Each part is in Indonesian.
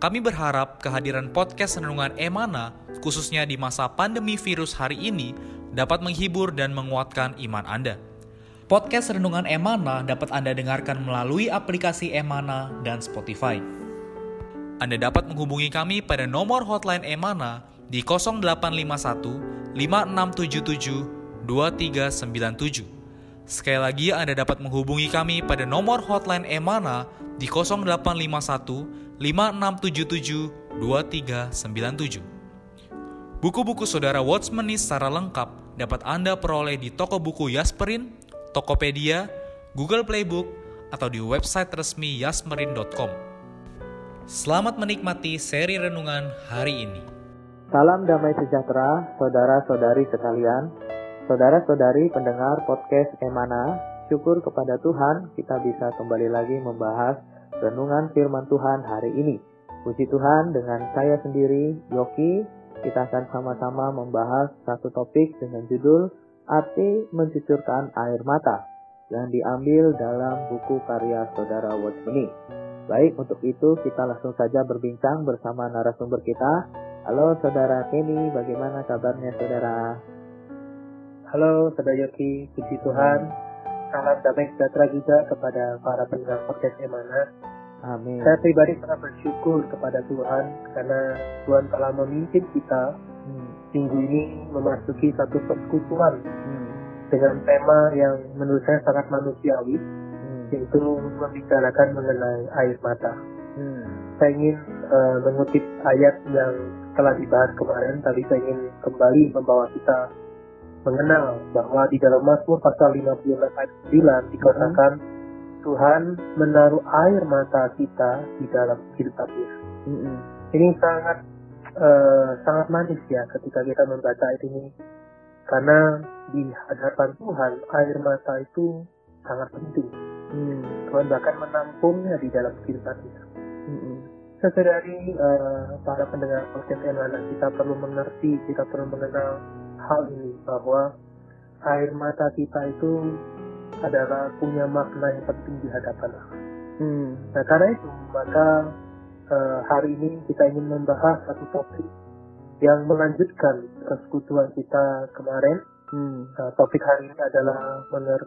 Kami berharap kehadiran podcast Renungan Emana, khususnya di masa pandemi virus hari ini, dapat menghibur dan menguatkan iman Anda. Podcast Renungan Emana dapat Anda dengarkan melalui aplikasi Emana dan Spotify. Anda dapat menghubungi kami pada nomor hotline Emana di 0851 5677 2397. Sekali lagi Anda dapat menghubungi kami pada nomor hotline Emana di 0851 5677 2397. Buku-buku saudara Watchmeni secara lengkap dapat Anda peroleh di toko buku Yasmerin, Tokopedia, Google Playbook, atau di website resmi yasmerin.com. Selamat menikmati seri renungan hari ini. Salam damai sejahtera, saudara-saudari sekalian, saudara-saudari pendengar podcast Emana. Syukur kepada Tuhan, kita bisa kembali lagi membahas renungan firman Tuhan hari ini. Puji Tuhan dengan saya sendiri, Yoki, kita akan sama-sama membahas satu topik dengan judul Arti Mencucurkan Air Mata yang diambil dalam buku karya Saudara Watchmeni. Baik, untuk itu kita langsung saja berbincang bersama narasumber kita. Halo Saudara Kenny, bagaimana kabarnya Saudara? Halo Saudara Yoki, puji Tuhan salam damai sejahtera juga kepada para pendengar podcast Emana. Amin. Saya pribadi sangat bersyukur kepada Tuhan karena Tuhan telah memimpin kita hmm. minggu ini memasuki satu persekutuan hmm. dengan tema yang menurut saya sangat manusiawi, hmm. yaitu membicarakan mengenai air mata. Hmm. Saya ingin uh, mengutip ayat yang telah dibahas kemarin, tapi saya ingin kembali membawa kita mengenal bahwa di dalam Mazmur pasal 56 ayat 9 dikatakan hmm. Tuhan menaruh air mata kita di dalam kehidupannya. Hmm. Ini sangat uh, sangat manis ya ketika kita membaca ayat ini karena di hadapan Tuhan air mata itu sangat penting. Hmm. Tuhan bahkan menampungnya di dalam kehidupan kita. Hmm. Sesedari uh, para pendengar podcast kita perlu mengerti, kita perlu mengenal hal ini bahwa air mata kita itu adalah punya makna yang penting di hadapan Allah. Hmm. Nah karena itu maka uh, hari ini kita ingin membahas satu topik yang melanjutkan persekutuan kita kemarin. Hmm. Uh, topik hari ini adalah mener,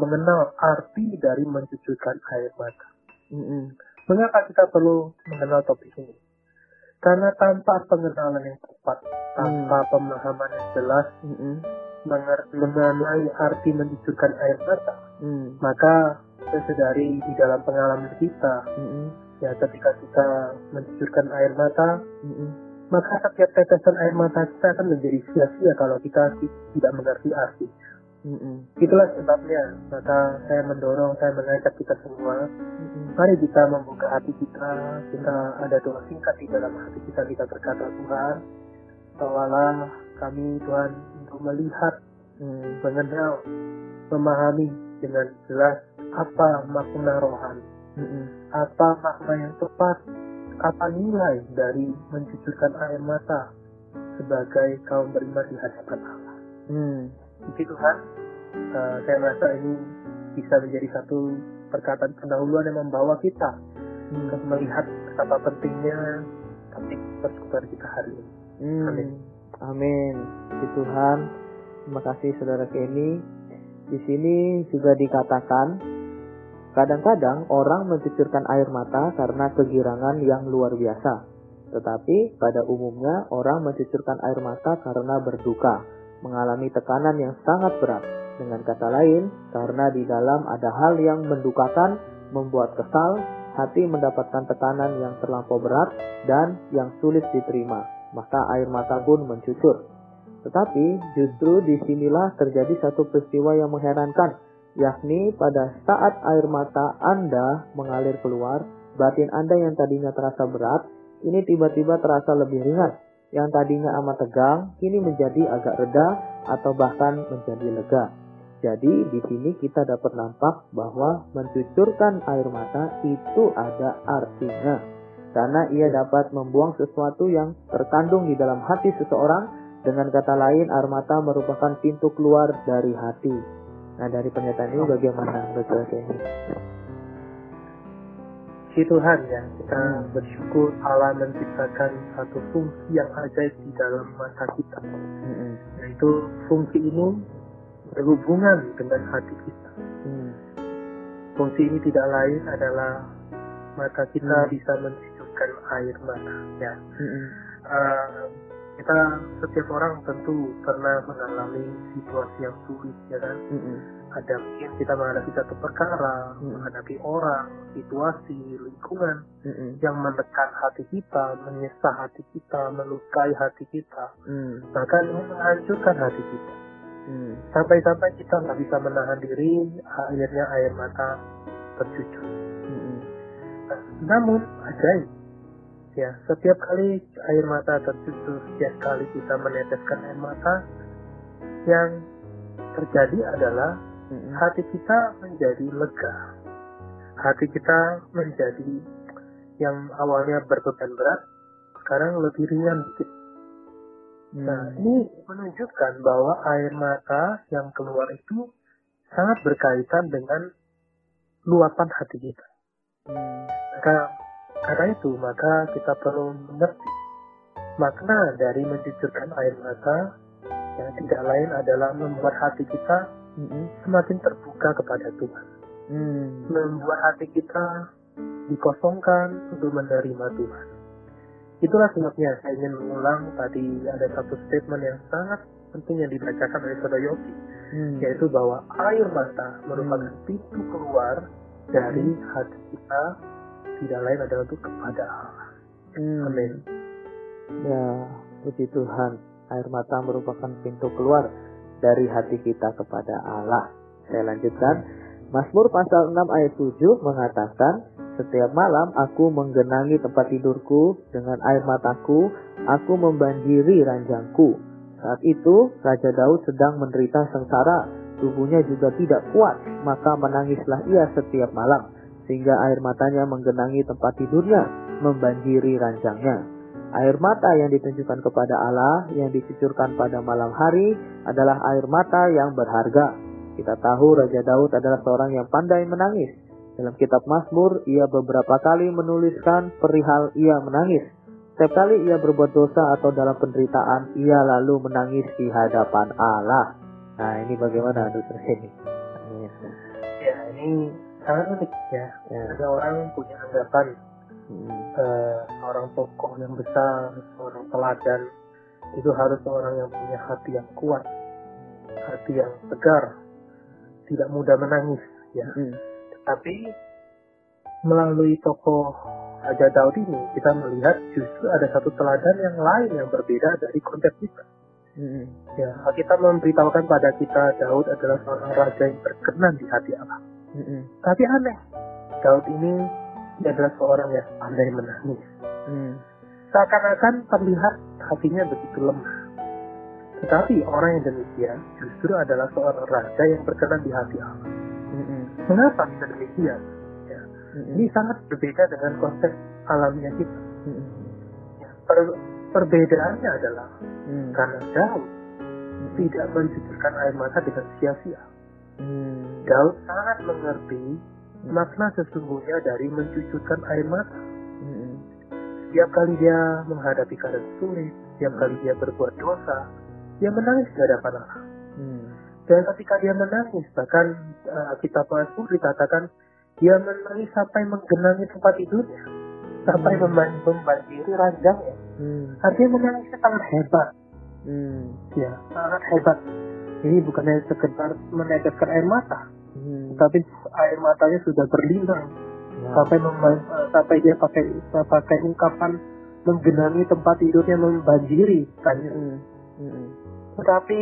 mengenal arti dari mencucurkan air mata. Hmm. Mengapa kita perlu mengenal topik ini? Karena tanpa pengenalan yang tepat, tanpa hmm. pemahaman yang jelas, hmm. mengenai arti mencucurkan air mata, hmm. maka sesedari di dalam pengalaman kita, hmm. ya ketika kita mencucurkan air mata, hmm. maka setiap tetesan air mata kita akan menjadi sia-sia kalau kita tidak mengerti arti. Mm-hmm. Itulah sebabnya, maka saya mendorong, saya mengajak kita semua, mm-hmm. mari kita membuka hati kita, kita ada doa singkat di dalam hati kita, kita berkata Tuhan, bawalah kami Tuhan untuk melihat, mm, mengenal, memahami dengan jelas apa makna rohani, mm-hmm. apa makna yang tepat, apa nilai dari mencucurkan air mata sebagai kaum beriman di hadapan Allah. Mm. Puji Tuhan, uh, saya merasa ini bisa menjadi satu perkataan pendahuluan yang membawa kita hmm. untuk melihat betapa pentingnya topik persekutuan kita hari ini. Hmm. Amin. Amin. Puji Tuhan. Terima kasih saudara Kenny. Di sini juga dikatakan kadang-kadang orang mencucurkan air mata karena kegirangan yang luar biasa. Tetapi pada umumnya orang mencucurkan air mata karena berduka mengalami tekanan yang sangat berat. Dengan kata lain, karena di dalam ada hal yang mendukakan, membuat kesal, hati mendapatkan tekanan yang terlampau berat dan yang sulit diterima, maka air mata pun mencucur. Tetapi justru di sinilah terjadi satu peristiwa yang mengherankan, yakni pada saat air mata Anda mengalir keluar, batin Anda yang tadinya terasa berat ini tiba-tiba terasa lebih ringan. Yang tadinya amat tegang, kini menjadi agak reda atau bahkan menjadi lega. Jadi di sini kita dapat nampak bahwa mencucurkan air mata itu ada artinya. Karena ia dapat membuang sesuatu yang terkandung di dalam hati seseorang. Dengan kata lain, air mata merupakan pintu keluar dari hati. Nah dari pernyataan ini bagaimana ini? Puji Tuhan ya, kita bersyukur Allah menciptakan satu fungsi yang ajaib di dalam mata kita. Mm-hmm. Yaitu fungsi ini berhubungan dengan hati kita. Mm. Fungsi ini tidak lain adalah mata kita mm. bisa mencucurkan air mata. Ya. Mm-hmm. Uh, kita setiap orang tentu pernah mengalami situasi yang sulit ya kan mm-hmm. Ada mungkin kita menghadapi satu perkara mm-hmm. menghadapi orang situasi lingkungan mm-hmm. yang menekan hati kita menyesah hati kita melukai hati kita mm. bahkan ini menghancurkan hati kita mm. sampai-sampai kita nggak bisa menahan diri akhirnya air mata tercucur mm-hmm. nah, namun ajaib ya setiap kali air mata tercucur setiap kali kita meneteskan air mata yang terjadi adalah hati kita menjadi lega hati kita menjadi yang awalnya berbeban berat sekarang lebih ringan dikit mm. nah ini menunjukkan bahwa air mata yang keluar itu sangat berkaitan dengan luapan hati kita mm. maka karena itu, maka kita perlu mengerti makna dari mencucurkan air mata yang tidak lain adalah membuat hati kita semakin terbuka kepada Tuhan. Mm. Membuat hati kita dikosongkan untuk menerima Tuhan. Itulah sebabnya saya ingin mengulang tadi ada satu statement yang sangat penting yang dibacakan oleh Saudara Yogi, hmm. yaitu bahwa air mata merupakan hmm. pintu keluar dari hmm. hati kita tidak lain adalah untuk kepada Allah. Hmm. Amin. Ya, puji Tuhan. Air mata merupakan pintu keluar dari hati kita kepada Allah. Saya lanjutkan. Mazmur pasal 6 ayat 7 mengatakan, Setiap malam aku menggenangi tempat tidurku dengan air mataku, aku membanjiri ranjangku. Saat itu, Raja Daud sedang menderita sengsara, tubuhnya juga tidak kuat, maka menangislah ia setiap malam sehingga air matanya menggenangi tempat tidurnya, membanjiri ranjangnya. Air mata yang ditunjukkan kepada Allah yang dicucurkan pada malam hari adalah air mata yang berharga. Kita tahu Raja Daud adalah seorang yang pandai menangis. Dalam kitab Mazmur, ia beberapa kali menuliskan perihal ia menangis. Setiap kali ia berbuat dosa atau dalam penderitaan, ia lalu menangis di hadapan Allah. Nah, ini bagaimana dokter ini? Ya, ini sangat unik ya. ya. Ada orang punya anggapan hmm. Seorang tokoh yang besar, seorang teladan itu harus seorang yang punya hati yang kuat, hati yang tegar, tidak mudah menangis ya. Hmm. Tetapi melalui tokoh Raja Daud ini kita melihat justru ada satu teladan yang lain yang berbeda dari konteks kita. Hmm. Ya, kita memberitahukan pada kita Daud adalah seorang raja yang berkenan di hati Allah. Mm-hmm. Tapi aneh, Daud ini dia adalah seorang yang pandai menangis. Mm. Seakan-akan terlihat hatinya begitu lemah. Tetapi orang yang demikian justru adalah seorang raja yang berkenan di hati Allah. Mm-hmm. Mengapa bisa demikian? Ya. Mm-hmm. Ini sangat berbeda dengan konsep alamiah kita. Mm-hmm. Ya, per, perbedaannya adalah mm. karena Daud mm-hmm. tidak mencucurkan air mata dengan sia-sia. Hmm. Daud sangat mengerti hmm. makna sesungguhnya dari mencucurkan air mata. Hmm. Setiap kali dia menghadapi keadaan sulit, setiap kali dia berbuat dosa, dia menangis di hadapan Allah. Hmm. Dan ketika dia menangis, bahkan uh, kitab Mazmur dikatakan dia menangis sampai menggenangi tempat tidurnya, sampai hmm. membanjiri ranjangnya. Hmm. Artinya menangisnya sangat hebat. Hmm. Ya, sangat hebat ini bukannya sekedar meneteskan air mata, hmm. tapi air matanya sudah berlinang ya. sampai sampai dia pakai pakai ungkapan menggenangi tempat tidurnya membanjiri kan. Hmm. Hmm. Tetapi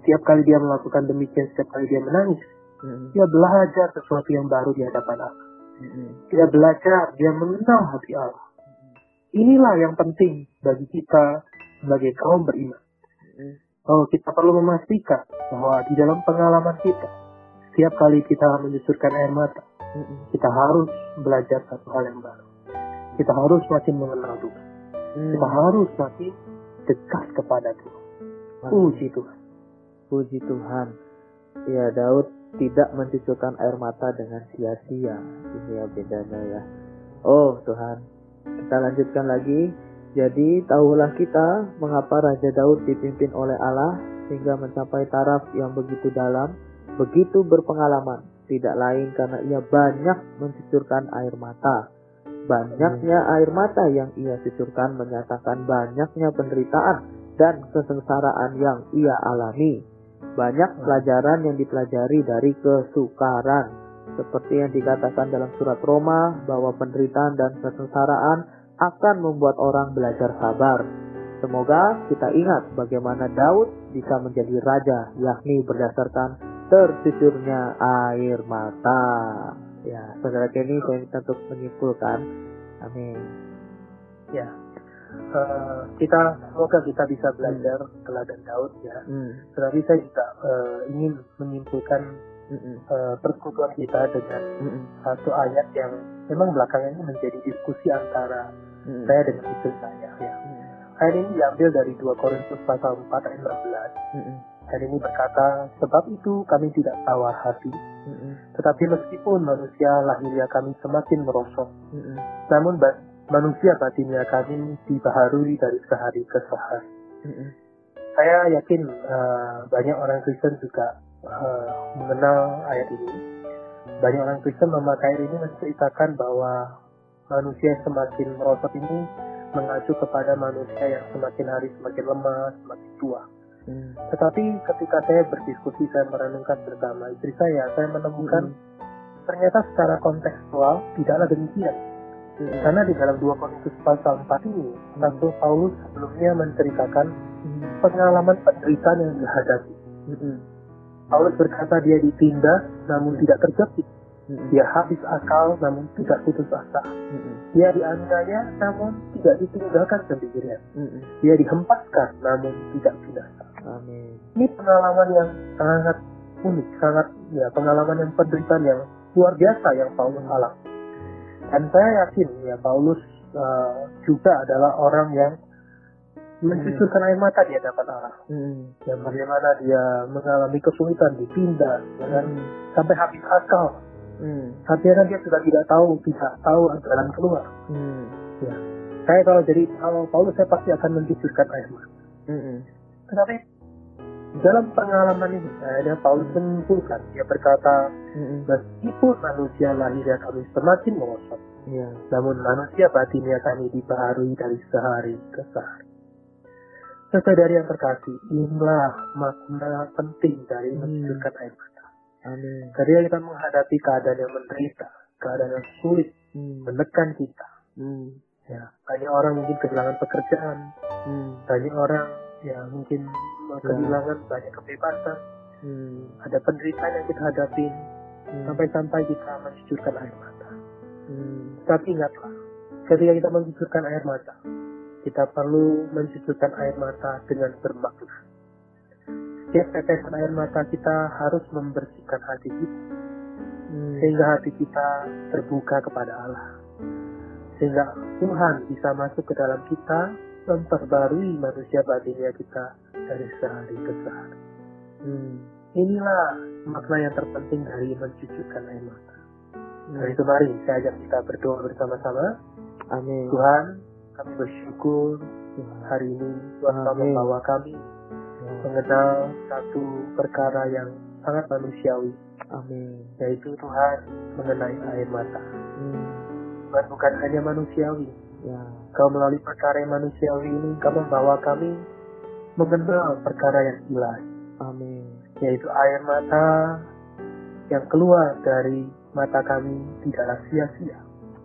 setiap kali dia melakukan demikian, setiap kali dia menangis, hmm. dia belajar sesuatu yang baru di hadapan Allah. Hmm. Dia belajar, dia mengenal hati Allah. inilah yang penting bagi kita sebagai kaum beriman. Oh, kita perlu memastikan bahwa di dalam pengalaman kita, setiap kali kita menyusurkan air mata, kita harus belajar satu hal yang baru. Kita harus makin mengenal Tuhan. Kita harus makin dekat kepada Tuhan. Puji Tuhan. Puji Tuhan. Ya Daud tidak mencucurkan air mata dengan sia-sia. Ini ya bedanya ya. Oh Tuhan, kita lanjutkan lagi. Jadi tahulah kita mengapa Raja Daud dipimpin oleh Allah sehingga mencapai taraf yang begitu dalam, begitu berpengalaman. Tidak lain karena ia banyak mencucurkan air mata. Banyaknya air mata yang ia cucurkan menyatakan banyaknya penderitaan dan kesengsaraan yang ia alami. Banyak pelajaran yang dipelajari dari kesukaran. Seperti yang dikatakan dalam surat Roma bahwa penderitaan dan kesengsaraan akan membuat orang belajar sabar. Semoga kita ingat bagaimana Daud bisa menjadi raja, yakni berdasarkan tercucurnya air mata. Ya, saudara Kenny, saya minta untuk menyimpulkan. Amin. Ya, uh, kita semoga kita bisa belajar hmm. teladan Daud ya. Hmm. Tetapi saya juga uh, ingin menyimpulkan uh, persekutuan kita dengan hmm. satu ayat yang memang belakangan ini menjadi diskusi antara hmm. saya dengan istri saya. Ya. Hmm. Ayat ini diambil dari 2 Korintus pasal 4 ayat 16. Hmm. Ayat ini berkata, sebab itu kami tidak tawar hati, mm-hmm. tetapi meskipun manusia lahirnya kami semakin merosot, mm-hmm. namun ba- manusia batinnya kami dibaharui dari sehari ke sehari. Mm-hmm. Saya yakin uh, banyak orang Kristen juga uh, mengenal ayat ini. Banyak orang Kristen memakai ayat ini menceritakan bahwa manusia yang semakin merosot ini mengacu kepada manusia yang semakin hari semakin lemah, semakin tua. Hmm. Tetapi ketika saya berdiskusi, saya merenungkan bersama istri saya, saya menemukan hmm. ternyata secara kontekstual tidaklah demikian. Hmm. Karena di dalam 2 Korintus pasal 4 ini, hmm. Rasul Paulus sebelumnya menceritakan hmm. pengalaman penderitaan yang dihadapi. Hmm. Paulus berkata dia ditindas namun tidak terjepit. Dia habis akal namun tidak putus asa. Dia dianiaya namun tidak ditinggalkan sendirian. Hmm. Dia dihempaskan namun tidak binasa. Amin. Ini pengalaman yang sangat unik, sangat ya pengalaman yang penderitaan yang luar biasa yang Paulus alami. Dan saya yakin ya Paulus uh, juga adalah orang yang mencucurkan air mata di hadapan Allah. Hmm. Bagaimana dia mengalami kesulitan dipindah, dengan hmm. sampai habis akal. Hmm. Artinya kan dia sudah tidak tahu, tidak tahu jalan keluar. Hmm. Ya. Saya kalau jadi kalau Paulus saya pasti akan mencucurkan air mata. Hmm. Tetapi dalam pengalaman ini akhirnya Paulus menyimpulkan dia berkata meskipun manusia lahirnya kami semakin merosot ya. namun manusia batinnya kami dibaharui dari sehari ke sehari Saudari yang terkasih, inilah makna penting dari hmm. menunjukkan air mata. Amin. Ketika kita menghadapi keadaan yang menderita, keadaan yang sulit, hmm. menekan kita. Hmm. Ya, banyak orang mungkin kehilangan pekerjaan, hmm. banyak orang ya mungkin ya. kehilangan banyak kebebasan hmm. ada penderitaan yang kita hadapi hmm. sampai-sampai kita mencucurkan air mata hmm. tapi ingatlah ketika kita mencucurkan air mata kita perlu mencucurkan air mata dengan bermakna setiap tetesan air mata kita harus membersihkan hati kita hmm. sehingga hati kita terbuka kepada Allah sehingga Tuhan bisa masuk ke dalam kita memperbarui manusia batinnya kita dari sehari ke sehari. Hmm. Inilah makna yang terpenting dari mencucurkan air mata. Hmm. Dari itu mari saya ajak kita berdoa bersama-sama. Amin. Tuhan, kami bersyukur hari ini Tuhan telah membawa kami Amin. Mengenal satu perkara yang sangat manusiawi. Amin. Yaitu Tuhan mengenai air mata. Hmm. Tuhan bukan hanya manusiawi, Ya. Kau melalui perkara yang manusiawi ini, kau membawa kami mengenal perkara yang ilahi. Amin. Yaitu air mata yang keluar dari mata kami tidaklah sia-sia.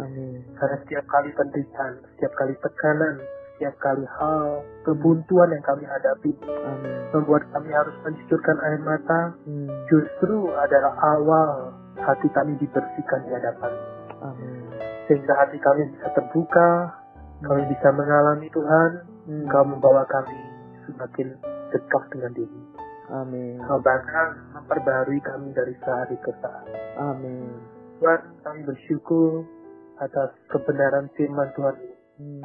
Amin. Karena setiap kali penderitaan, setiap kali tekanan, setiap kali hal kebuntuan yang kami hadapi Amin. membuat kami harus mencucurkan air mata hmm. justru adalah awal hati kami dibersihkan di hadapan Amin sehingga hati kami bisa terbuka Kami bisa mengalami Tuhan, hmm. Engkau membawa kami semakin dekat dengan diri. Amin. Kau bahkan memperbarui kami dari sehari ke sehari. Amin. Tuhan, kami bersyukur atas kebenaran firman Tuhan ini. Hmm.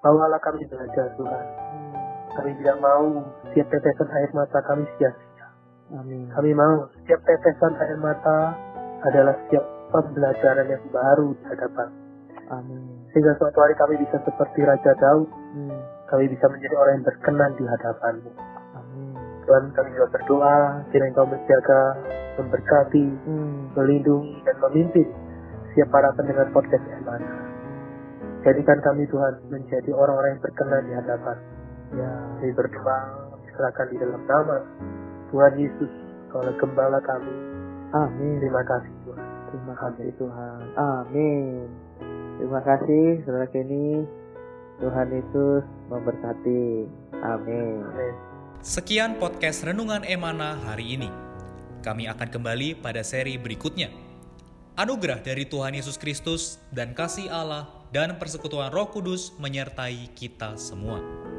Bawalah kami belajar Tuhan. Hmm. Kami tidak mau setiap tetesan air mata kami sia-sia. Amin. Kami mau setiap tetesan air mata adalah setiap pembelajaran yang baru di hadapan. Amin. Sehingga suatu hari kami bisa seperti Raja Daud. Hmm. Kami bisa menjadi orang yang berkenan di hadapanmu. Amin. Tuhan kami juga berdoa, kiranya Engkau menjaga, memberkati, Hmm. melindungi, dan memimpin setiap para pendengar podcast Emana. Jadikan kami Tuhan menjadi orang-orang yang berkenan di hadapan. Ya. Kami berdoa, serahkan di dalam nama Tuhan Yesus, Kaulah Gembala kami. Amin. Terima kasih Tuhan. Terima kasih Tuhan. Amin. Terima kasih saudara Kenny. Tuhan Yesus memberkati. Amin. Amin. Sekian podcast Renungan Emana hari ini. Kami akan kembali pada seri berikutnya. Anugerah dari Tuhan Yesus Kristus dan kasih Allah dan persekutuan Roh Kudus menyertai kita semua.